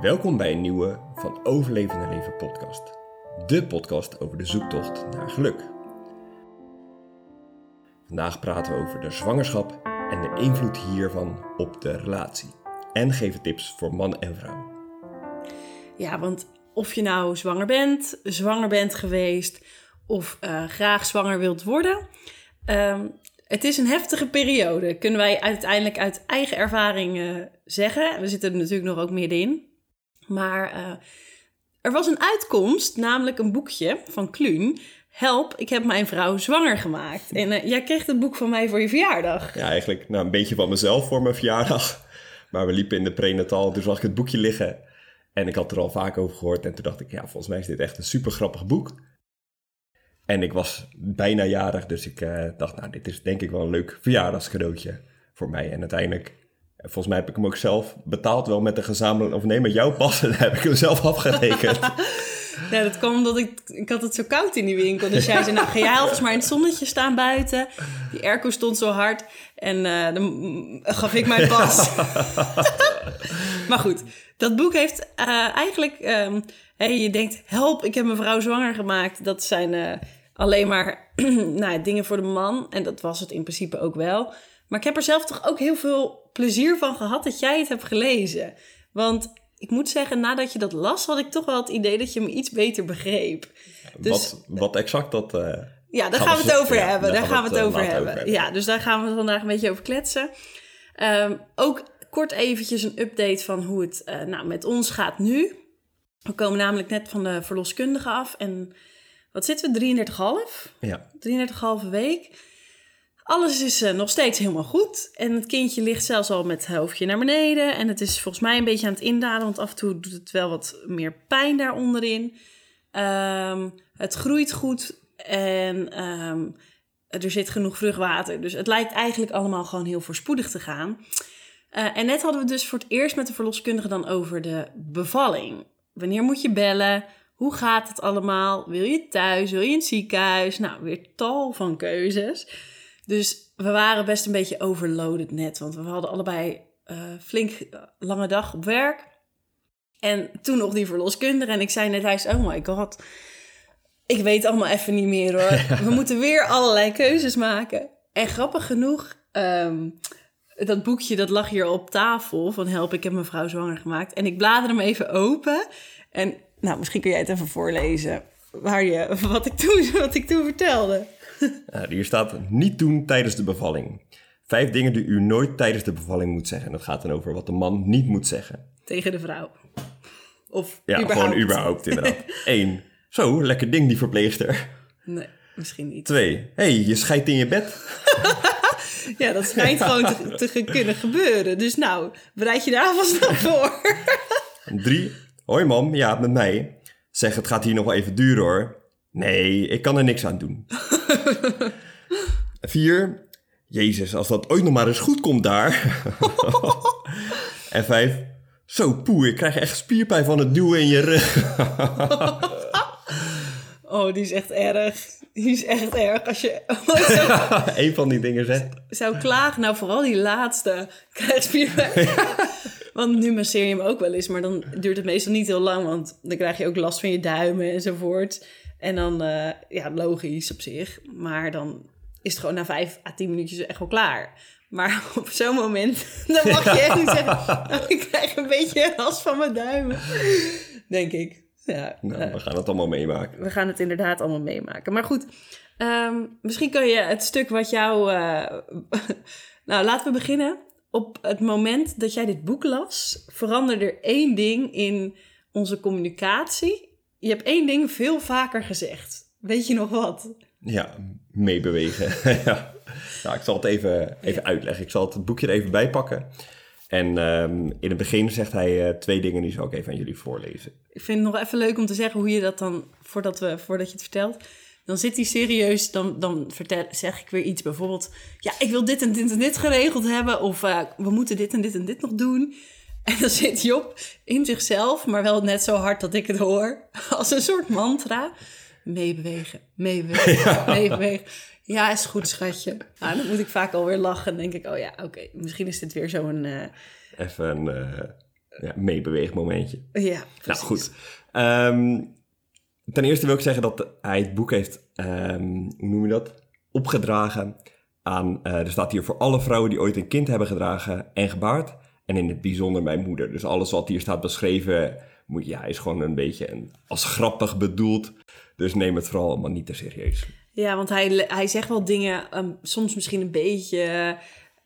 Welkom bij een nieuwe van Overlevende Leven podcast. De podcast over de zoektocht naar geluk. Vandaag praten we over de zwangerschap en de invloed hiervan op de relatie. En geven tips voor man en vrouw. Ja, want of je nou zwanger bent, zwanger bent geweest of uh, graag zwanger wilt worden. Um, het is een heftige periode, kunnen wij uiteindelijk uit eigen ervaring uh, zeggen. We zitten er natuurlijk nog ook middenin. Maar uh, er was een uitkomst, namelijk een boekje van Kluun. Help, ik heb mijn vrouw zwanger gemaakt. En uh, jij kreeg het boek van mij voor je verjaardag. Ja, eigenlijk nou, een beetje van mezelf voor mijn verjaardag. Maar we liepen in de prenatal, dus zag ik het boekje liggen. En ik had er al vaak over gehoord. En toen dacht ik, ja, volgens mij is dit echt een super grappig boek. En ik was bijna jarig, dus ik uh, dacht, nou, dit is denk ik wel een leuk verjaardagscadeautje voor mij. En uiteindelijk Volgens mij heb ik hem ook zelf betaald, wel met de gezamenlijke, of nee, met jouw pas. En heb ik hem zelf afgerekend. ja, dat kwam omdat ik, ik had het zo koud in die winkel. Dus jij zei, nou ga jij eens maar in het zonnetje staan buiten. Die airco stond zo hard. En uh, dan gaf ik mijn pas. maar goed, dat boek heeft uh, eigenlijk... Hey, je denkt, help, ik heb mijn vrouw zwanger gemaakt. Dat zijn uh, alleen maar nou, dingen voor de man. En dat was het in principe ook wel. Maar ik heb er zelf toch ook heel veel plezier van gehad dat jij het hebt gelezen. Want ik moet zeggen, nadat je dat las, had ik toch wel het idee dat je me iets beter begreep. Dus, wat, wat exact dat. Uh, ja, daar gaan we het over hebben. Daar gaan we het over hebben. Ja, dus daar gaan we vandaag een beetje over kletsen. Um, ook kort eventjes een update van hoe het uh, nou, met ons gaat nu. We komen namelijk net van de verloskundige af. En wat zitten we? 33,5? Ja. 33,5 week. Alles is uh, nog steeds helemaal goed. En het kindje ligt zelfs al met het hoofdje naar beneden. En het is volgens mij een beetje aan het indalen, want af en toe doet het wel wat meer pijn daar onderin. Um, het groeit goed en um, er zit genoeg vruchtwater. Dus het lijkt eigenlijk allemaal gewoon heel voorspoedig te gaan. Uh, en net hadden we dus voor het eerst met de verloskundige dan over de bevalling. Wanneer moet je bellen? Hoe gaat het allemaal? Wil je thuis? Wil je in het ziekenhuis? Nou, weer tal van keuzes. Dus we waren best een beetje overloaded net. Want we hadden allebei uh, flink lange dag op werk. En toen nog die verloskundige. En ik zei net, hij zei, oh my god. Ik weet allemaal even niet meer hoor. We moeten weer allerlei keuzes maken. En grappig genoeg, um, dat boekje dat lag hier op tafel van Help, ik heb mijn vrouw zwanger gemaakt. En ik blader hem even open. En nou, misschien kun jij het even voorlezen. Waar je, wat, ik toen, wat ik toen vertelde. Uh, hier staat niet doen tijdens de bevalling. Vijf dingen die u nooit tijdens de bevalling moet zeggen. En dat gaat dan over wat de man niet moet zeggen. Tegen de vrouw. Of ja, überhaupt. gewoon überhaupt inderdaad. Eén. Zo, lekker ding die verpleegster. Nee, misschien niet. Twee. hey, je scheidt in je bed. ja, dat schijnt gewoon te, te, kunnen gebeuren. Dus nou, bereid je daar alvast op voor. Drie. Hoi mam, ja, met mij. Zeg, het gaat hier nog wel even duren hoor. Nee, ik kan er niks aan doen. Vier. Jezus, als dat ooit nog maar eens goed komt daar. en vijf. Zo, poe, ik krijg echt spierpijn van het duwen in je rug. oh, die is echt erg. Die is echt erg. Als je Eén van die dingen zegt. Zou klagen, nou vooral die laatste. Krijg spierpijn. Want nu masseer je hem ook wel eens, maar dan duurt het meestal niet heel lang, want dan krijg je ook last van je duimen enzovoort. En dan, uh, ja, logisch op zich, maar dan is het gewoon na vijf à tien minuutjes echt wel klaar. Maar op zo'n moment, dan mag je echt niet zeggen, nou, ik krijg een beetje last van mijn duimen, denk ik. Ja, nou, uh, we gaan het allemaal meemaken. We gaan het inderdaad allemaal meemaken. Maar goed, um, misschien kan je het stuk wat jou... Uh, nou, laten we beginnen op het moment dat jij dit boek las, veranderde er één ding in onze communicatie. Je hebt één ding veel vaker gezegd. Weet je nog wat? Ja, meebewegen. ja. Nou, ik zal het even, even uitleggen. Ik zal het boekje er even bij pakken. En um, in het begin zegt hij uh, twee dingen die zal ik even aan jullie voorlezen. Ik vind het nog even leuk om te zeggen hoe je dat dan, voordat, we, voordat je het vertelt, dan zit hij serieus, dan, dan vertel, zeg ik weer iets. Bijvoorbeeld, ja, ik wil dit en dit en dit geregeld hebben. Of uh, we moeten dit en dit en dit nog doen. En dan zit Job in zichzelf, maar wel net zo hard dat ik het hoor. Als een soort mantra. Meebewegen, meebewegen, ja. meebewegen. Ja, is goed, schatje. Nou, dan moet ik vaak alweer lachen. En denk ik, oh ja, oké, okay, misschien is dit weer zo'n... Uh, Even een... Uh ja, meebeweegmomentje. Ja, Nou goed. Ehm, ten eerste wil ik zeggen dat hij het boek heeft, ehm, hoe noem je dat, opgedragen aan, eh, er staat hier voor alle vrouwen die ooit een kind hebben gedragen en gebaard. En in het bijzonder mijn moeder. Dus alles wat hier staat beschreven, moet, ja, is gewoon een beetje een, als grappig bedoeld. Dus neem het vooral allemaal niet te serieus. Ja, want hij, hij zegt wel dingen, ehm, soms misschien een beetje,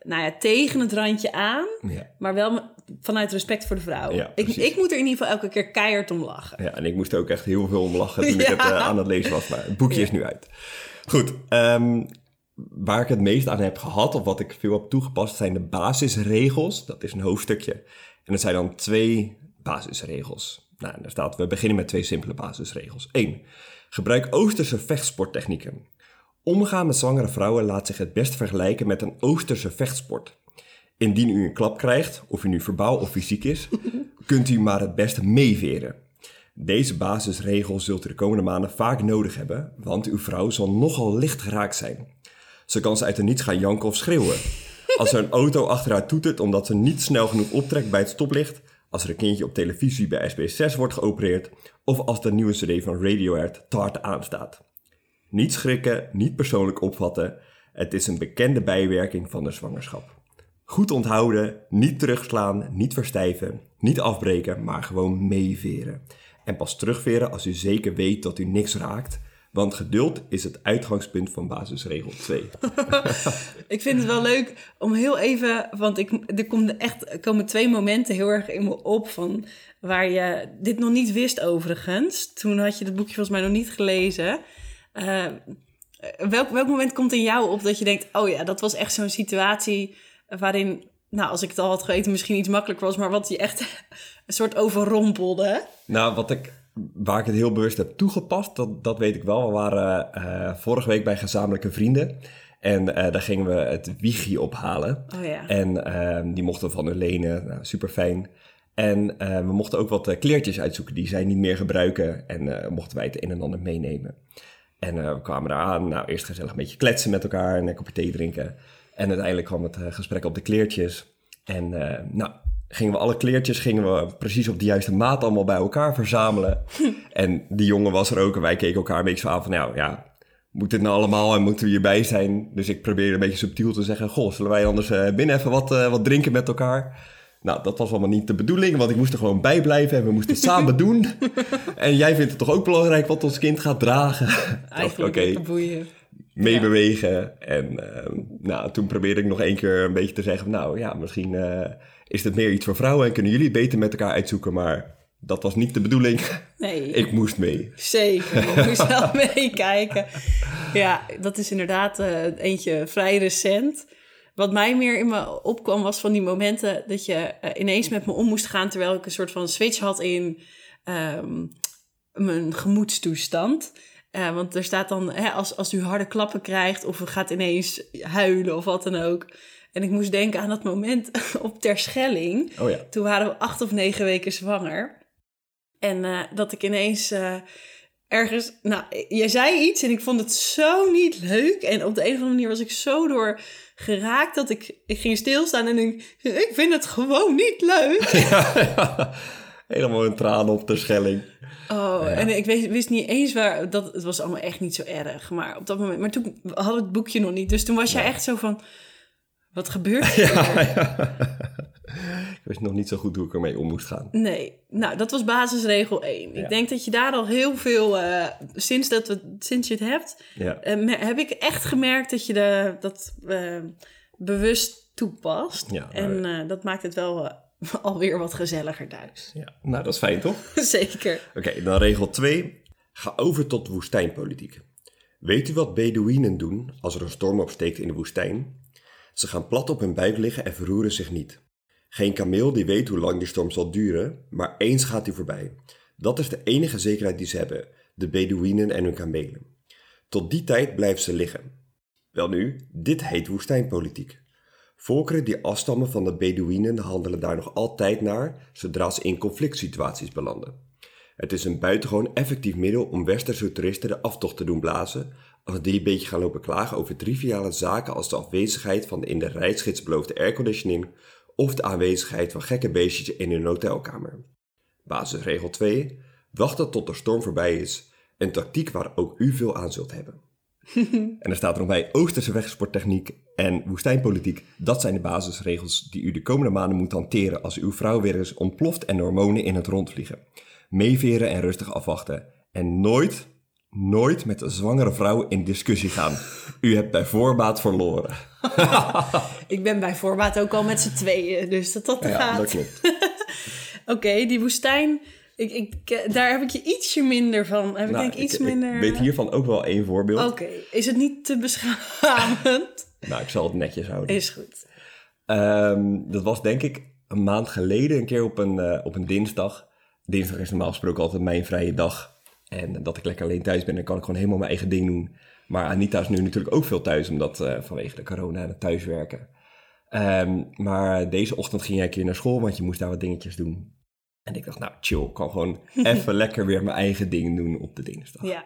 nou ja, tegen het randje aan. Ja. Maar wel vanuit respect voor de vrouw. Ja, ik, ik moet er in ieder geval elke keer keihard om lachen. Ja, en ik moest er ook echt heel veel om lachen toen ik het eh, aan het lezen was. Maar het boekje is nu uit. Goed, ehm, waar ik het meest aan heb gehad, of wat ik veel heb toegepast, zijn de basisregels. Dat is een hoofdstukje. En dat zijn dan twee basisregels. Nou, en daar staat, we beginnen met twee simpele basisregels. 1. Gebruik Oosterse vechtsporttechnieken. Omgaan met zwangere vrouwen laat zich het best vergelijken met een Oosterse vechtsport. Indien u een klap krijgt, of u nu verbaal of fysiek is, kunt u maar het beste meeveren. Deze basisregel zult u de komende maanden vaak nodig hebben, want uw vrouw zal nogal licht geraakt zijn. Zo kan ze uit de niets gaan janken of schreeuwen. Als er een auto achter haar toetert omdat ze niet snel genoeg optrekt bij het stoplicht, als er een kindje op televisie bij SBS6 wordt geopereerd, of als de nieuwe CD van Radiohead te hard aanstaat. Niet schrikken, niet persoonlijk opvatten. Het is een bekende bijwerking van de zwangerschap. Goed onthouden, niet terugslaan, niet verstijven, niet afbreken, maar gewoon meeveren. En pas terugveren als u zeker weet dat u niks raakt, want geduld is het uitgangspunt van basisregel 2. Ik vind het wel leuk om heel even, want ik, er, komen echt, er komen twee momenten heel erg in me op van waar je dit nog niet wist overigens. Toen had je het boekje volgens mij nog niet gelezen. Eh, welk, welk moment komt in jou op dat je denkt, oh ja, dat was echt zo'n situatie waarin, nou als ik het al had geweten, misschien iets makkelijker was, maar wat je echt een soort overrompelde. Nou, wat ik, waar ik het heel bewust heb toegepast, dat, dat weet ik wel. We waren eh, vorige week bij gezamenlijke vrienden. En eh, daar gingen we het wiegje ophalen. Oh ja. En eh, die mochten we van hun lenen. Nou, super fijn. En eh, we mochten ook wat kleertjes uitzoeken die zij niet meer gebruiken. En mochten wij het een en ander meenemen. En we kwamen daar aan. Nou, eerst gezellig een beetje kletsen met elkaar en een kopje thee drinken. En uiteindelijk kwam het gesprek op de kleertjes. En nou, gingen we alle kleertjes gingen we precies op de juiste maat allemaal bij elkaar verzamelen. en die jongen was er ook en wij keken elkaar een beetje zo aan van, nou ja, moet dit nou allemaal en moeten we hierbij zijn? Dus ik probeerde een beetje subtiel te zeggen, goh, zullen wij anders eh, binnen even wat, eh, wat drinken met elkaar? Nou, dat was allemaal niet de bedoeling, want ik moest er gewoon bij blijven en we moesten het samen doen. en jij vindt het toch ook belangrijk wat ons kind gaat dragen? Eigenlijk boeien. meebewegen. En ehm, nou, toen probeerde ik nog één keer een beetje te zeggen, nou ja, misschien eh, is het meer iets voor vrouwen en kunnen jullie beter met elkaar uitzoeken, maar dat was niet de bedoeling. Nee. ik moest mee. Zeker, je moest wel meekijken. Ja, dat is inderdaad eh, eentje vrij recent. Wat mij meer in me opkwam was van die momenten dat je eh, ineens met me om moest gaan... terwijl ik een soort van switch had in ehm, mijn gemoedstoestand. Eh, want er staat dan, hè, als, als u harde klappen krijgt of gaat ineens huilen of wat dan ook... En ik moest denken aan dat moment op Terschelling. Oh ja. Toen waren we acht of negen weken zwanger. En eh, dat ik ineens eh, ergens... Nou, jij zei iets en ik vond het zo niet leuk. En op de een of andere manier was ik zo door geraakt dat ik, ik ging stilstaan en ik, ik vind het gewoon niet leuk. Helemaal een traan op de schelling. Oh, en ik wist, wist niet eens waar... Dat, het was allemaal echt niet zo erg. Maar op dat moment... Maar toen hadden we het boekje nog niet. Dus toen was jij echt zo van... Wat gebeurt hier? Ja, ja. ik wist nog niet zo goed hoe ik ermee om moest gaan. Nee, nou, dat was basisregel 1. Ja. Ik denk dat je daar al heel veel, eh, sinds, dat we, sinds je het hebt, Ja. eh, heb ik echt gemerkt dat je de, dat eh, bewust toepast. Ja, en eh, dat maakt het wel alweer wat gezelliger thuis. ja. Nou, dat is fijn toch? Zeker. Oké, dan regel 2. Ga over tot woestijnpolitiek. Weet u wat Bedouinen doen als er een storm opsteekt in de woestijn? Ze gaan plat op hun buik liggen en verroeren zich niet. Geen kameel die weet hoe lang die storm zal duren, maar eens gaat hij voorbij. Dat is de enige zekerheid die ze hebben, de Bedouinen en hun kamelen. Tot die tijd blijven ze liggen. Welnu, dit heet woestijnpolitiek. Volkeren die afstammen van de Bedouinen handelen daar nog altijd naar zodra ze in conflict situaties belanden. Het is een buitengewoon effectief middel om westerse toeristen de aftocht te doen blazen als die een beetje gaan lopen klagen over triviale zaken als de afwezigheid van de in de reisgids beloofde airconditioning of de aanwezigheid van gekke beestjes in hun hotelkamer. Basisregel 2. Wachten tot de storm voorbij is. Een tactiek waar ook u veel aan zult hebben. en er staat er nog bij Oosterse wegsporttechniek en woestijnpolitiek. Dat zijn de basisregels die u de komende maanden moet hanteren als uw vrouw weer eens ontploft en hormonen in het rondvliegen. Meeveren en rustig afwachten. En nooit, nooit met een zwangere vrouw in discussie gaan. U hebt bij voorbaat verloren. Ik ben bij voorbaat ook al met z'n tweeën, dus dat dat er Ja, gaat. dat klopt. Oké, die woestijn, ik, ik, eh, daar heb ik je ietsje minder van. Heb ik Nou, denk iets ik, ik minder... weet hiervan ook wel één voorbeeld. Oké, is het niet te beschamend? Nou, ik zal het netjes houden. Is goed. Ehm, dat was denk ik een maand geleden, een keer op een, eh, op een dinsdag. Dinsdag is normaal gesproken altijd mijn vrije dag. En dat ik lekker alleen thuis ben, dan kan ik gewoon helemaal mijn eigen ding doen. Maar Anita is nu natuurlijk ook veel thuis, omdat eh, vanwege de corona en het thuiswerken. Ehm, maar deze ochtend ging jij een keer naar school, want je moest daar wat dingetjes doen. En ik dacht, nou chill, ik kan gewoon even lekker weer mijn eigen ding doen op de dinsdag. Ja.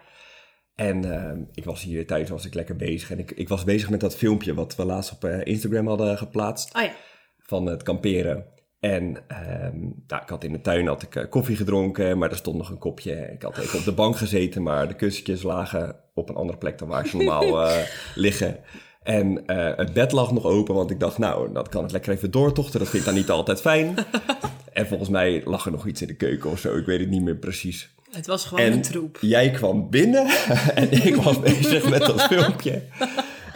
En ehm, ik was hier thuis, was ik lekker bezig. En ik, ik was bezig met dat filmpje wat we laatst op eh, Instagram hadden geplaatst Oh ja. van het kamperen. En ehm, nou, ik had in de tuin had ik, eh, koffie gedronken, maar er stond nog een kopje. Ik had even op de bank gezeten, maar de kussentjes lagen op een andere plek dan waar ze normaal eh, liggen. En eh, het bed lag nog open, want ik dacht, nou, dat kan het lekker even doortochten. Dat vind ik dan niet altijd fijn. en volgens mij lag er nog iets in de keuken of zo, ik weet het niet meer precies. Het was gewoon En een troep. jij kwam binnen en ik was bezig met dat filmpje.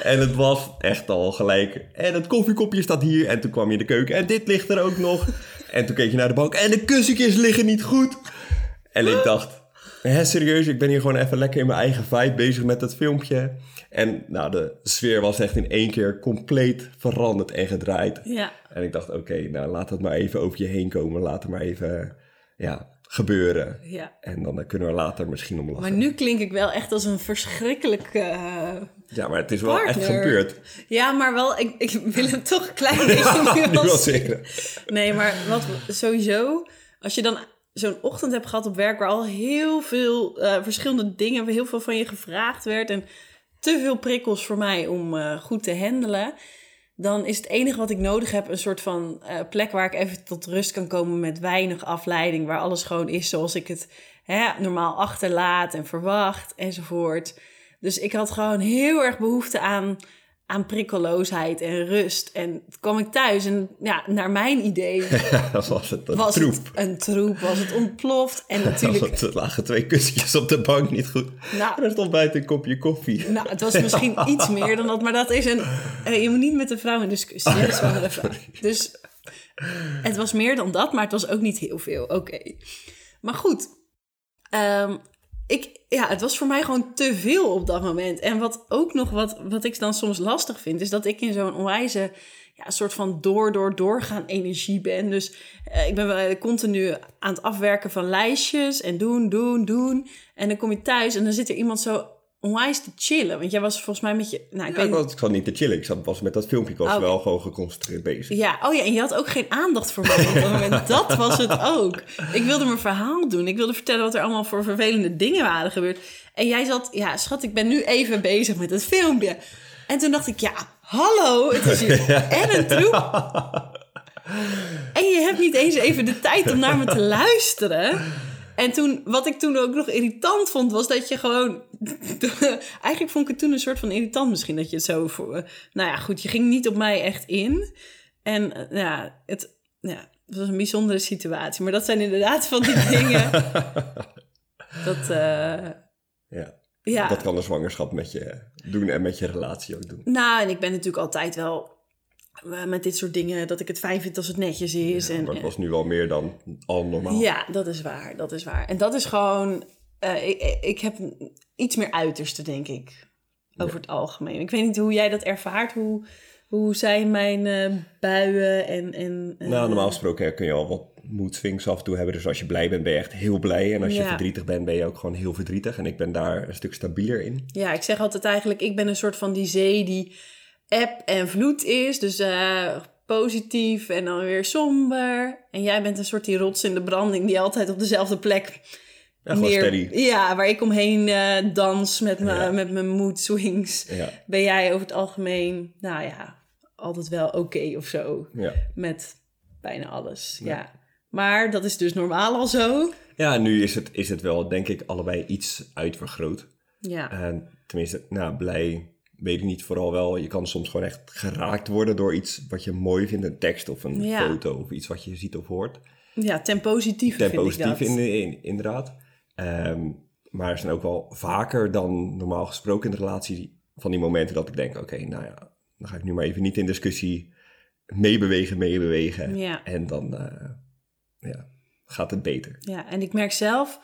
En het was echt al gelijk. En het koffiekopje staat hier. En toen kwam je in de keuken. En dit ligt er ook nog. En toen keek je naar de bank. En de kussentjes liggen niet goed. En ik dacht, hè, serieus, ik ben hier gewoon even lekker in mijn eigen vibe bezig met dat filmpje. En nou, de sfeer was echt in één keer compleet veranderd en gedraaid. Ja. En ik dacht, oké, nou laat het maar even over je heen komen. Laat het maar even ja, gebeuren. ja. En dan eh, kunnen we later misschien om lachen. Maar nu klink ik wel echt als een verschrikkelijke... eh, Ja, maar het is wel echt gebeurd. Ja, maar wel, ik, ik wil het toch een klein beetje nuanceren. zeggen. Nee, maar wat sowieso, als je dan zo'n ochtend hebt gehad op werk waar al heel veel eh, verschillende dingen, heel veel van je gevraagd werd en te veel prikkels voor mij om eh, goed te handelen, dan is het enige wat ik nodig heb een soort van eh, plek waar ik even tot rust kan komen met weinig afleiding, waar alles gewoon is zoals ik het hè, normaal achterlaat en verwacht enzovoort. Dus ik had gewoon heel erg behoefte aan, aan prikkelloosheid en rust. En toen kwam ik thuis en ja, naar mijn idee Dat was het een was troep. het een troep, was het ontploft. En natuurlijk, Er lagen twee kussentjes op de bank niet goed. Nou. En er stond buiten een kopje koffie. nou, het was misschien iets meer dan dat, maar dat is een. eh, je moet niet met een vrouw in discussie. dat is. Dus het was meer dan dat, maar het was ook niet heel veel. Oké. Maar goed, ehm, ik, ja, het was voor mij gewoon te veel op dat moment. En wat ook nog, wat, wat ik dan soms lastig vind, is dat ik in zo'n onwijze ja, soort van door, door, doorgaan energie ben. Dus eh, ik ben wel continu aan het afwerken van lijstjes en doen, doen, doen. En dan kom je thuis en dan zit er iemand zo onwijs te chillen. Want jij was volgens mij met je... Nou, ik Ja, ik, was, ik zat niet te chillen. Ik zat, was met dat filmpje. Ik was Oh, wel gewoon geconcentreerd bezig. Ja, oh ja, en je had ook geen aandacht voor mij op dat moment. Dat was het ook. Ik wilde mijn verhaal doen. Ik wilde vertellen wat er allemaal voor vervelende dingen waren gebeurd. En jij zat, ja, schat, ik ben nu even bezig met het filmpje. En toen dacht ik, ja, hallo, het is hier en een troep. En je hebt niet eens even de tijd om naar me te luisteren. En toen, wat ik toen ook nog irritant vond, was dat je gewoon. Eigenlijk vond ik het toen een soort van irritant misschien dat je het zo voor. Nou ja, goed, je ging niet op mij echt in. En eh, ja, het, ja, het was een bijzondere situatie. Maar dat zijn inderdaad van die dingen. dat, eh, Ja. ja. Dat kan een zwangerschap met je doen en met je relatie ook doen. Nou, en ik ben natuurlijk altijd wel eh, met dit soort dingen dat ik het fijn vind als het netjes is. en, Maar het was nu wel meer dan al normaal. Ja, dat is waar. Dat is waar. En dat is gewoon. eh, ik, ik heb iets meer uiterste, denk ik. Over het algemeen. Ik weet niet hoe jij dat ervaart. Hoe, hoe zijn mijn eh, buien en. en eh, Nou, normaal gesproken kun je al wat mood swings af en toe hebben. Dus als je blij bent, ben je echt heel blij. En als je Ja. verdrietig bent, ben je ook gewoon heel verdrietig. En ik ben daar een stuk stabieler in. Ja, ik zeg altijd eigenlijk, ik ben een soort van die zee die eb en vloed is. Dus eh, positief en dan weer somber. En jij bent een soort die rots in de branding die altijd op dezelfde plek... Ja, steady. Ja, waar ik omheen eh, dans met, mijn Ja. met mijn mood swings. Ja, Ben jij over het algemeen, nou ja, altijd wel oké of zo. ja. Met bijna alles. Ja. Maar dat is dus normaal al zo. Ja, nu is het, is het wel, denk ik, allebei iets uitvergroot. Ja. En tenminste, nou, blij weet ik niet. Vooral wel, je kan soms gewoon echt geraakt worden door iets wat je mooi vindt. Een tekst of een Ja. foto of iets wat je ziet of hoort. Ja, ten positieve Ten vind positief ik dat. in, in, inderdaad. Ehm, maar er zijn ook wel vaker dan normaal gesproken in de relatie van die momenten dat ik denk, oké, nou ja, dan ga ik nu maar even niet in discussie meebewegen, meebewegen. Ja. En dan eh, ja, gaat het beter. Ja, en ik merk zelf,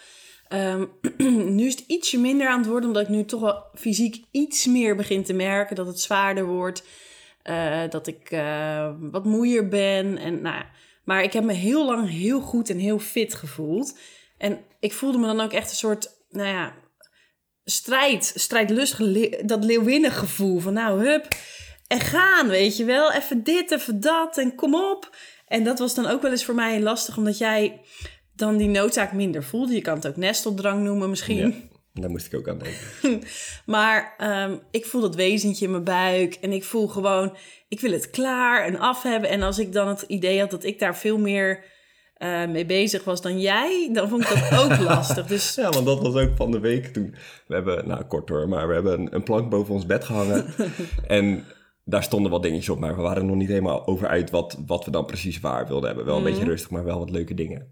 ehm, nu is het ietsje minder aan het worden, omdat ik nu toch wel fysiek iets meer begin te merken dat het zwaarder wordt. eh, dat ik eh, wat moeier ben. En, nou, maar ik heb me heel lang heel goed en heel fit gevoeld. En ik voelde me dan ook echt een soort, nou ja, strijd, strijdlustig, dat leeuwinnig gevoel van nou, hup, en gaan, weet je wel. Even dit, even dat en kom op. En dat was dan ook wel eens voor mij lastig, omdat jij dan die noodzaak minder voelde. Je kan het ook nesteldrang noemen misschien. Ja, daar moest ik ook aan denken. Maar ehm, ik voel dat wezentje in mijn buik. En ik voel gewoon, ik wil het klaar en af hebben. En als ik dan het idee had dat ik daar veel meer eh, mee bezig was dan jij, dan vond ik dat ook lastig. Dus Ja, want dat was ook van de week toen. We hebben, nou kort hoor, maar we hebben een, een plank boven ons bed gehangen. en daar stonden wat dingetjes op, maar we waren nog niet helemaal over uit wat, wat we dan precies waar wilden hebben. Wel een beetje rustig, maar wel wat leuke dingen.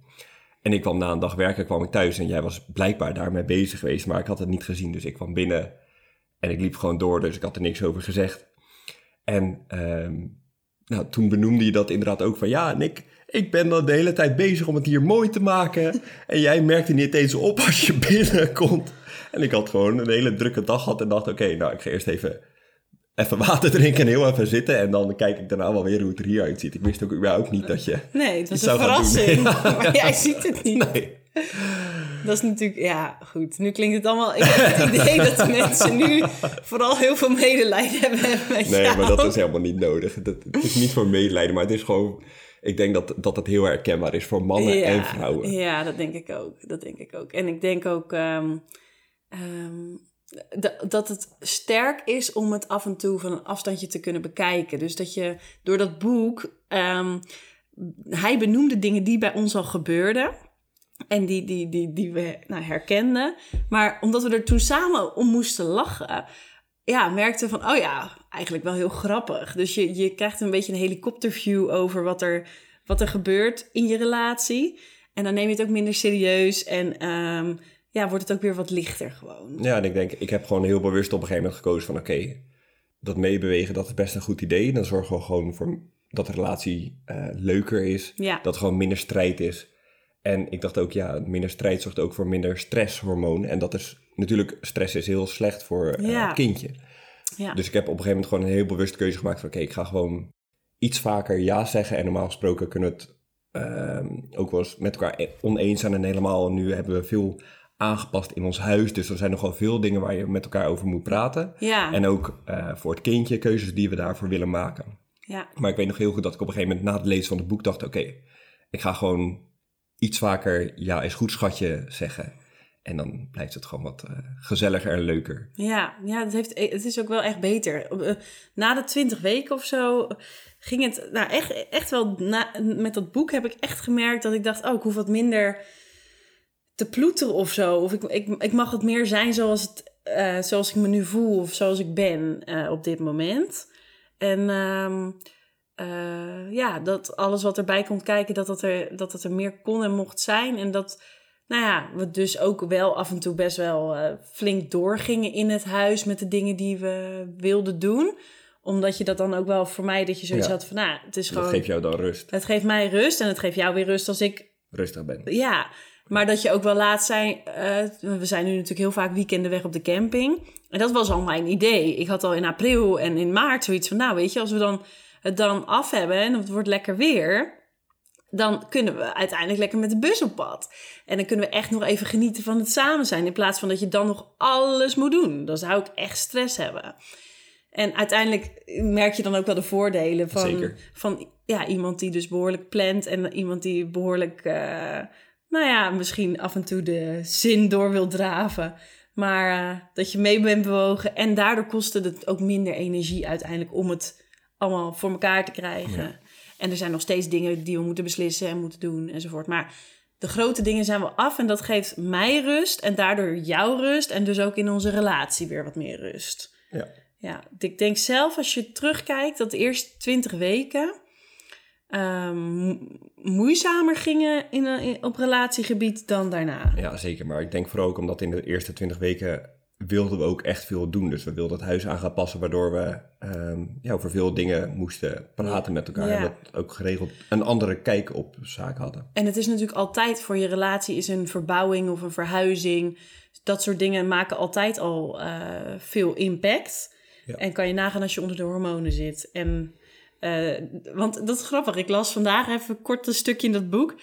En ik kwam na een dag werken, kwam ik thuis en jij was blijkbaar daarmee bezig geweest, maar ik had het niet gezien. Dus ik kwam binnen en ik liep gewoon door, dus ik had er niks over gezegd. En ehm, nou, toen benoemde je dat inderdaad ook van ja, Nick, ik ben dan de hele tijd bezig om het hier mooi te maken. En jij merkte niet eens op als je binnenkomt. En ik had gewoon een hele drukke dag gehad en dacht, oké, nou, ik ga eerst even, even water drinken en heel even zitten. En dan kijk ik daarna wel weer hoe het er hier uitziet. Ik wist ook überhaupt niet dat je... nee, het was een verrassing. Maar jij ziet het niet. Nee. Dat is natuurlijk, ja, goed. Nu klinkt het allemaal. Ik heb het idee dat de mensen nu vooral heel veel medelijden hebben met Nee, jou. maar dat is helemaal niet nodig. Dat, het is niet voor medelijden, maar het is gewoon... Ik denk dat, dat het heel herkenbaar is voor mannen en vrouwen. Ja, dat denk ik ook. Dat denk ik ook. En ik denk ook ehm, ehm, dat het sterk is om het af en toe van een afstandje te kunnen bekijken. Dus dat je door dat boek. ehm, hij benoemde dingen die bij ons al gebeurden. En die, die, die, die we nou, herkenden. Maar omdat we er toen samen om moesten lachen. Ja, merkten van, oh ja, eigenlijk wel heel grappig. Dus je, je krijgt een beetje een helikopterview over wat er, wat er gebeurt in je relatie. En dan neem je het ook minder serieus. En ehm, ja, wordt het ook weer wat lichter gewoon. Ja, en ik denk, ik heb gewoon heel bewust op een gegeven moment gekozen van... Oké, dat meebewegen, dat is best een goed idee. Dan zorgen we gewoon voor dat de relatie eh, leuker is. Ja. Dat er gewoon minder strijd is. En ik dacht ook, ja, minder strijd zorgt ook voor minder stresshormoon. En dat is natuurlijk, stress is heel slecht voor eh, Ja. een kindje. Ja. Dus ik heb op een gegeven moment gewoon een heel bewuste keuze gemaakt van... Oké, ik ga gewoon iets vaker ja zeggen. En normaal gesproken kunnen we het ehm, ook wel eens met elkaar oneens zijn. En helemaal nu hebben we veel aangepast in ons huis. Dus er zijn nog wel veel dingen waar je met elkaar over moet praten. ja. En ook eh, voor het kindje, keuzes die we daarvoor willen maken. ja. Maar ik weet nog heel goed dat ik op een gegeven moment na het lezen van het boek dacht... Oké, ik ga gewoon iets vaker ja is goed schatje zeggen. En dan blijft het gewoon wat eh, gezelliger en leuker. Ja, ja het, heeft, het is ook wel echt beter. Eh, Na de twintig weken of zo ging het nou echt, echt wel... Na, met dat boek heb ik echt gemerkt dat ik dacht... oh, ik hoef wat minder te ploeteren of zo. Of ik, ik, ik mag het meer zijn zoals, het, eh, zoals ik me nu voel of zoals ik ben eh, op dit moment. En ehm, eh, ja, dat alles wat erbij komt kijken, dat het, er, dat het er meer kon en mocht zijn. En dat, nou ja, we dus ook wel af en toe best wel flink doorgingen in het huis met de dingen die we wilden doen. Omdat je dat dan ook wel voor mij, dat je zoiets Ja. had van, nou, het is Dat gewoon... geeft jou dan rust. Het geeft mij rust en het geeft jou weer rust als ik Rustig ben. ja, maar dat je ook wel laat zijn. eh, we zijn nu natuurlijk heel vaak weekenden weg op de camping. En dat was al mijn idee. Ik had al in april en in maart zoiets van: Nou, weet je, als we dan het dan af hebben en het wordt lekker weer. Dan kunnen we uiteindelijk lekker met de bus op pad. En dan kunnen we echt nog even genieten van het samen zijn. In plaats van dat je dan nog alles moet doen. Dan zou ik echt stress hebben. En uiteindelijk merk je dan ook wel de voordelen van, Zeker. van ja, iemand die dus behoorlijk plant en iemand die behoorlijk, eh, nou ja, misschien af en toe de zin door wil draven. Maar eh, dat je mee bent bewogen en daardoor kostte het ook minder energie uiteindelijk om het allemaal voor elkaar te krijgen. Ja. En er zijn nog steeds dingen die we moeten beslissen en moeten doen enzovoort. Maar de grote dingen zijn we af en dat geeft mij rust en daardoor jou rust. En dus ook in onze relatie weer wat meer rust. Ja. Ja, ik denk zelf als je terugkijkt dat de eerste twintig weken ehm, moeizamer gingen in, in, op relatiegebied dan daarna. ja, zeker. Maar ik denk vooral ook omdat in de eerste twintig weken wilden we ook echt veel doen. Dus we wilden het huis aan gaan passen, waardoor we ehm, ja, over veel dingen moesten praten met elkaar. Ja. En dat ook geregeld een andere kijk op zaken hadden. En het is natuurlijk altijd voor je relatie is een verbouwing of een verhuizing. Dat soort dingen maken altijd al eh, veel impact. Ja. En kan je nagaan als je onder de hormonen zit. En, eh, want dat is grappig. Ik las vandaag even kort een stukje in dat boek.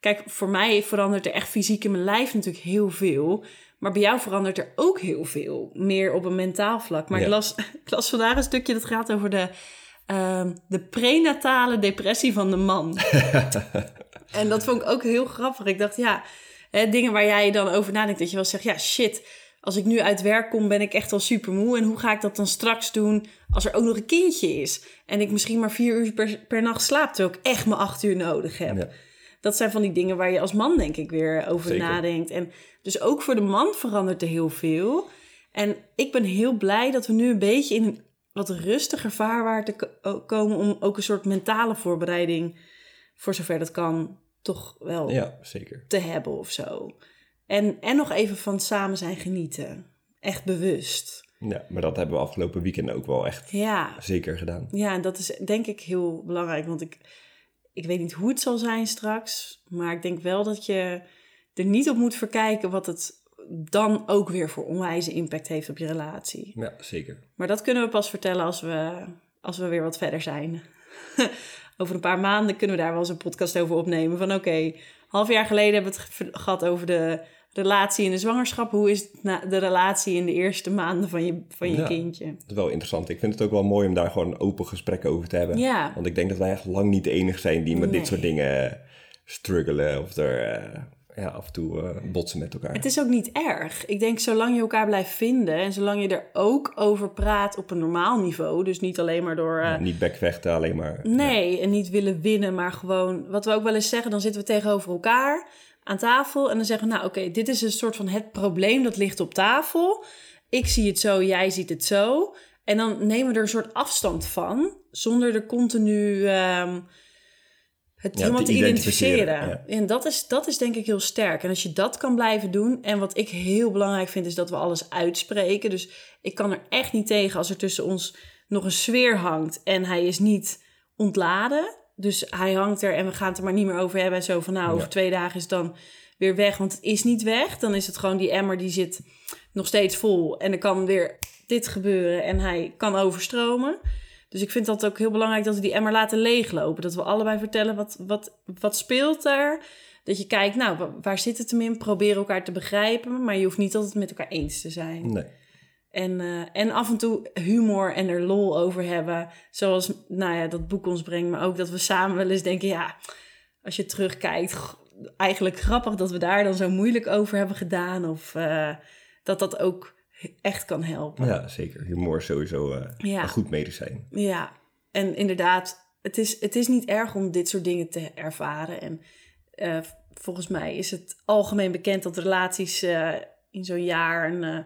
Kijk, voor mij verandert er echt fysiek in mijn lijf natuurlijk heel veel. Maar bij jou verandert er ook heel veel. Meer op een mentaal vlak. Maar Ja. ik, las, ik las vandaag een stukje dat gaat over de, ehm, de prenatale depressie van de man. En dat vond ik ook heel grappig. Ik dacht, ja, hè, dingen waar jij dan over nadenkt. Dat je wel zegt, ja, shit. Als ik nu uit werk kom, ben ik echt al super moe. En hoe ga ik dat dan straks doen als er ook nog een kindje is? En ik misschien maar vier uur per, per nacht slaap, terwijl ik echt maar acht uur nodig heb. Ja. Dat zijn van die dingen waar je als man, denk ik, weer over Zeker. nadenkt. En dus ook voor de man verandert er heel veel. En ik ben heel blij dat we nu een beetje in een wat rustiger vaarwater ko- komen... om ook een soort mentale voorbereiding, voor zover dat kan, toch wel Ja, zeker. te hebben of zo. En, en nog even van samen zijn genieten. Echt bewust. Ja, maar dat hebben we afgelopen weekend ook wel echt Ja, zeker gedaan. ja en dat is denk ik heel belangrijk. Want ik, ik weet niet hoe het zal zijn straks. Maar ik denk wel dat je er niet op moet verkijken wat het dan ook weer voor onwijze impact heeft op je relatie. Ja, zeker. Maar dat kunnen we pas vertellen als we, als we weer wat verder zijn. over een paar maanden kunnen we daar wel eens een podcast over opnemen. Van oké, half jaar geleden hebben we het ge- gehad over de relatie in de zwangerschap. Hoe is de relatie in de eerste maanden van je, van je Ja. kindje? Dat is wel interessant. Ik vind het ook wel mooi om daar gewoon open gesprekken over te hebben. Ja. Want ik denk dat wij echt lang niet de enige zijn die met Nee. dit soort dingen struggelen of er eh, ja, af en toe eh, botsen met elkaar. Het is ook niet erg. Ik denk zolang je elkaar blijft vinden en zolang je er ook over praat op een normaal niveau. Dus niet alleen maar door... eh, Ja, niet bekvechten, alleen maar... Nee, en niet willen winnen, maar gewoon wat we ook wel eens zeggen, dan zitten we tegenover elkaar aan tafel en dan zeggen we, nou oké, dit is een soort van het probleem dat ligt op tafel. Ik zie het zo, jij ziet het zo. En dan nemen we er een soort afstand van, zonder er continu ehm, het Ja, helemaal te identificeren. En dat is, dat is denk ik heel sterk. En als je dat kan blijven doen, en wat ik heel belangrijk vind, is dat we alles uitspreken. Dus ik kan er echt niet tegen als er tussen ons nog een sfeer hangt en hij is niet ontladen. Dus hij hangt er en we gaan het er maar niet meer over hebben. En zo van nou, over Ja. twee dagen is het dan weer weg. Want het is niet weg. Dan is het gewoon die emmer die zit nog steeds vol. En er kan weer dit gebeuren en hij kan overstromen. Dus ik vind dat ook heel belangrijk dat we die emmer laten leeglopen. Dat we allebei vertellen wat, wat, wat speelt daar. Dat je kijkt, nou, wa- waar zit het hem in? Probeer elkaar te begrijpen. Maar je hoeft niet altijd met elkaar eens te zijn. Nee. En, eh, en af en toe humor en er lol over hebben. Zoals nou ja, dat boek ons brengt. Maar ook dat we samen wel eens denken... ja, als je terugkijkt... eigenlijk grappig dat we daar dan zo moeilijk over hebben gedaan. Of eh, dat dat ook echt kan helpen. Ja, zeker. Humor is sowieso Ja. een goed medicijn. Ja, en inderdaad, het is, het is niet erg om dit soort dingen te ervaren. En eh, volgens mij is het algemeen bekend dat relaties eh, in zo'n jaar een,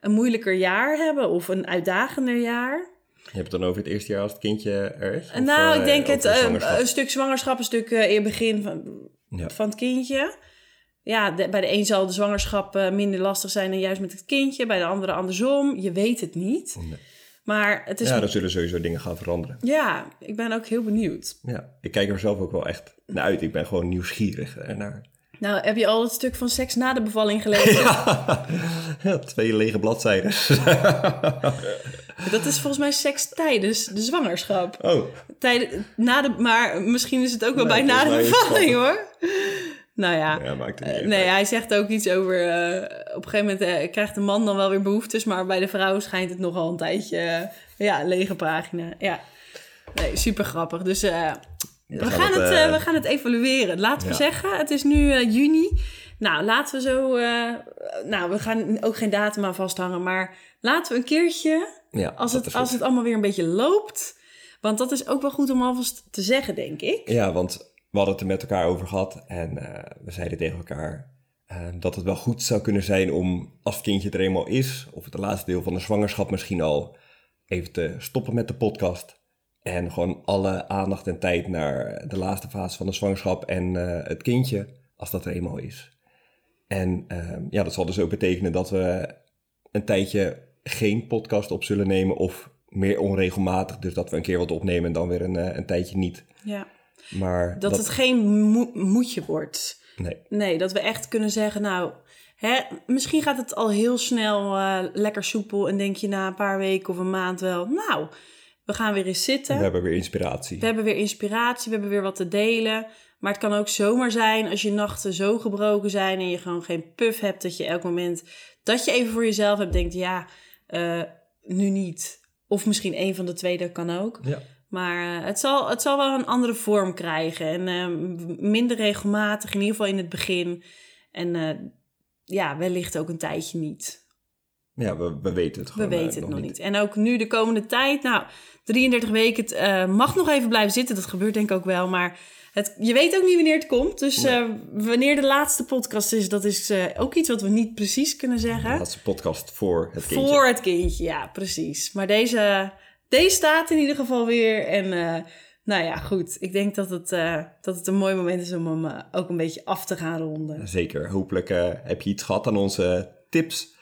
een moeilijker jaar hebben of een uitdagender jaar. Je hebt het dan over het eerste jaar als het kindje er is? Of, nou, ik denk het een stuk zwangerschap, een stuk in het begin van, Ja. van het kindje. Ja, de- bij de een zal de zwangerschap eh, minder lastig zijn dan juist met het kindje. Bij de andere andersom. Je weet het niet. Nee. Maar het is... Ja, Ja, dan zullen sowieso dingen gaan veranderen. ik ben ook heel benieuwd. Ja, ik kijk er zelf ook wel echt naar uit. Ik ben gewoon nieuwsgierig ernaar. Nou, heb je al het stuk van seks na de bevalling gelezen? Ja, twee lege bladzijden. Dat is volgens mij seks tijdens de zwangerschap. Oh, Tijden, na de, maar misschien is het ook wel Nee, bij na de bevalling hoor. Nou ja, ja, maakt het niet eh, nee, hij zegt ook iets over... eh, op een gegeven moment eh, krijgt de man dan wel weer behoeftes... maar bij de vrouw schijnt het nogal een tijdje... ja, lege pagina. Ja, nee, super grappig. Dus eh, we, gaan het, het, we gaan het evalueren. Laten we ja. zeggen, het is nu juni. Nou, laten we zo... nou, we gaan ook geen datum aan vasthangen... maar laten we een keertje Ja, als het, als het allemaal weer een beetje loopt. Want dat is ook wel goed om alvast te zeggen, denk ik. Ja, want we hadden het er met elkaar over gehad en uh, we zeiden tegen elkaar uh, dat het wel goed zou kunnen zijn om, als het kindje er eenmaal is, of het laatste deel van de zwangerschap misschien al, even te stoppen met de podcast. En gewoon alle aandacht en tijd naar de laatste fase van de zwangerschap en uh, het kindje, als dat er eenmaal is. En ja, dat zal dus ook betekenen dat we een tijdje geen podcast op zullen nemen of meer onregelmatig. Dus dat we een keer wat opnemen en dan weer een, een tijdje niet. Ja. Maar dat, het geen moedje wordt. Nee. Nee, dat we echt kunnen zeggen, nou, hè, misschien gaat het al heel snel uh, lekker soepel en denk je na een paar weken of een maand wel, nou, we gaan weer eens zitten. We hebben weer inspiratie. We hebben weer inspiratie, we hebben weer wat te delen. Maar het kan ook zomaar zijn als je nachten zo gebroken zijn en je gewoon geen puff hebt, dat je elk moment dat je even voor jezelf hebt, denkt, ja, uh, nu niet. Of misschien een van de twee, dat kan ook. Ja. Maar uh, het, zal, het zal wel een andere vorm krijgen. En uh, minder regelmatig, in ieder geval in het begin. En uh, ja, wellicht ook een tijdje niet. Ja, we, we weten het gewoon We weten het nog niet. niet. En ook nu de komende tijd, nou, 33 weken, het mag nog even blijven zitten. Dat gebeurt denk ik ook wel, maar het, je weet ook niet wanneer het komt. Dus nee. wanneer de laatste podcast is, dat is ook iets wat we niet precies kunnen zeggen. De laatste podcast voor het kindje. Voor het kindje, ja, precies. Maar deze deze staat in ieder geval weer. En uh, nou ja, goed. Ik denk dat het, uh, dat het een mooi moment is om hem uh, ook een beetje af te gaan ronden. Zeker. Hopelijk heb je iets gehad aan onze tips.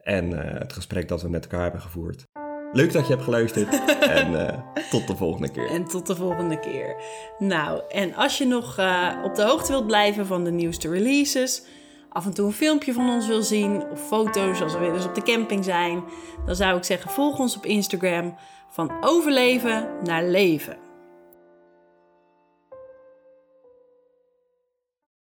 En het gesprek dat we met elkaar hebben gevoerd. Leuk dat je hebt geluisterd. en tot de volgende keer. En tot de volgende keer. Nou, en als je nog op de hoogte wilt blijven van de nieuwste releases af en toe een filmpje van ons wil zien of foto's als we weer eens op de camping zijn, dan zou ik zeggen volg ons op Instagram van overleven naar leven.